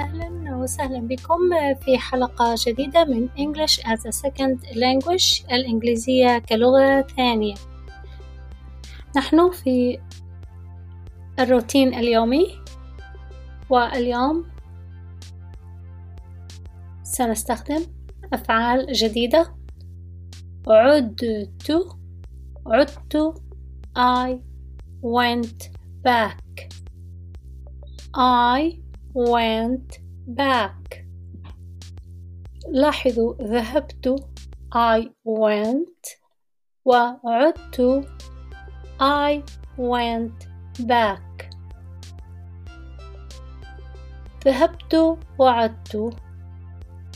أهلا وسهلا بكم في حلقة جديدة من English as a Second Language الإنجليزية كلغة ثانية. نحن في الروتين اليومي واليوم سنستخدم أفعال جديدة. عدت عدت I went back. I went back. لاحظوا ذهبت I went وعدت I went back. ذهبت وعدت.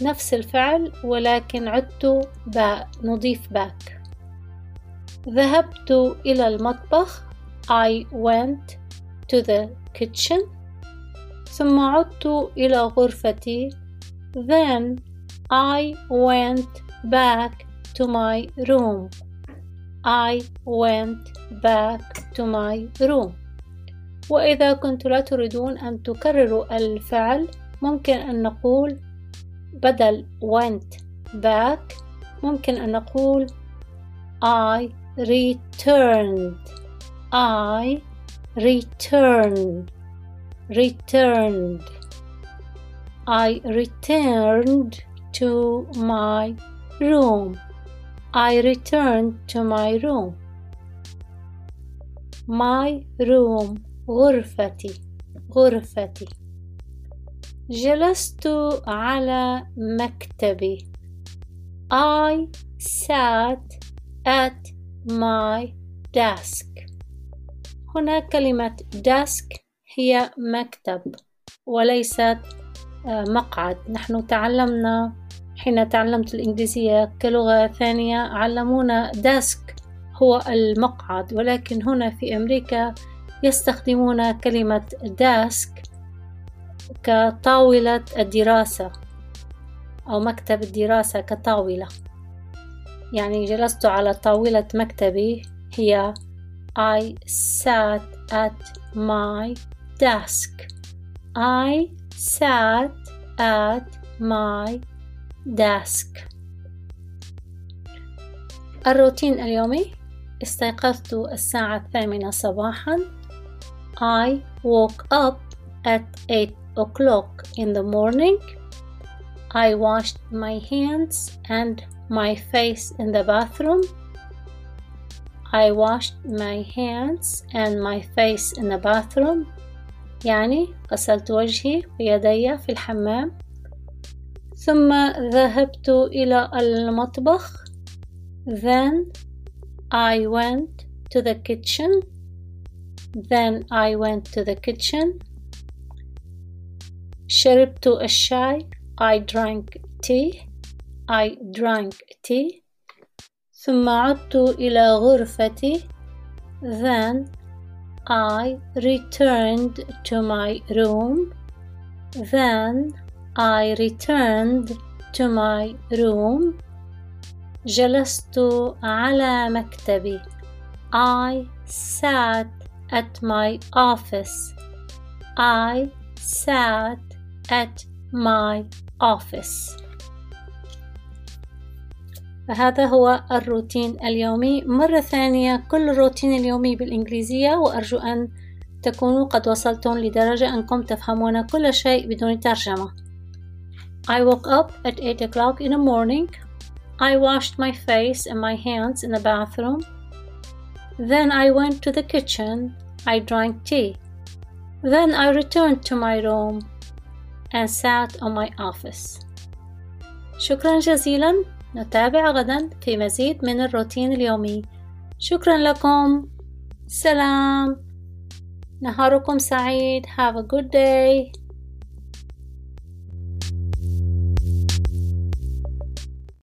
نفس الفعل ولكن عدت باء نضيف باك ذهبت إلى المطبخ I went to the kitchen. ثم عدت إلى غرفتي. Then I went back to my room. I went back to my room. وإذا كنت لا تريدون أن تكرروا الفعل ممكن أن نقول بدل went back ممكن أن نقول I returned. I returned. returned I returned to my room I returned to my room my room غرفتي غرفتي جلست على مكتبي I sat at my desk هنا كلمة desk هي مكتب وليست مقعد. نحن تعلمنا حين تعلمت الإنجليزية كلغة ثانية علمونا desk هو المقعد. ولكن هنا في أمريكا يستخدمون كلمة desk كطاولة الدراسة أو مكتب الدراسة كطاولة. يعني جلست على طاولة مكتبي هي I sat at my desk I sat at my desk الروتين اليومي استيقظت الساعة الثامنة صباحا I woke up at 8 o'clock in the morning. I washed my hands and my face in the bathroom. I washed my hands and my face in the bathroom. يعني غسلت وجهي ويدي في الحمام. ثم ذهبت إلى المطبخ. Then I went to the kitchen. Then I went to the kitchen. شربت الشاي I drank tea I drank tea ثم عدت إلى غرفتي then I returned to my room then I returned to my room جلست على مكتبي I sat at my office I sat at my office فهذا هو الروتين اليومي مرة ثانية كل الروتين اليومي بالإنجليزية وأرجو أن تكونوا قد وصلتم لدرجة أنكم تفهمون كل شيء بدون ترجمة I woke up at 8 o'clock in the morning I washed my face and my hands in the bathroom Then I went to the kitchen I drank tea Then I returned to my room and sat on my office. شكرا جزيلا نتابع غدا في مزيد من الروتين اليومي. شكرا لكم. سلام. نهاركم سعيد. Have a good day.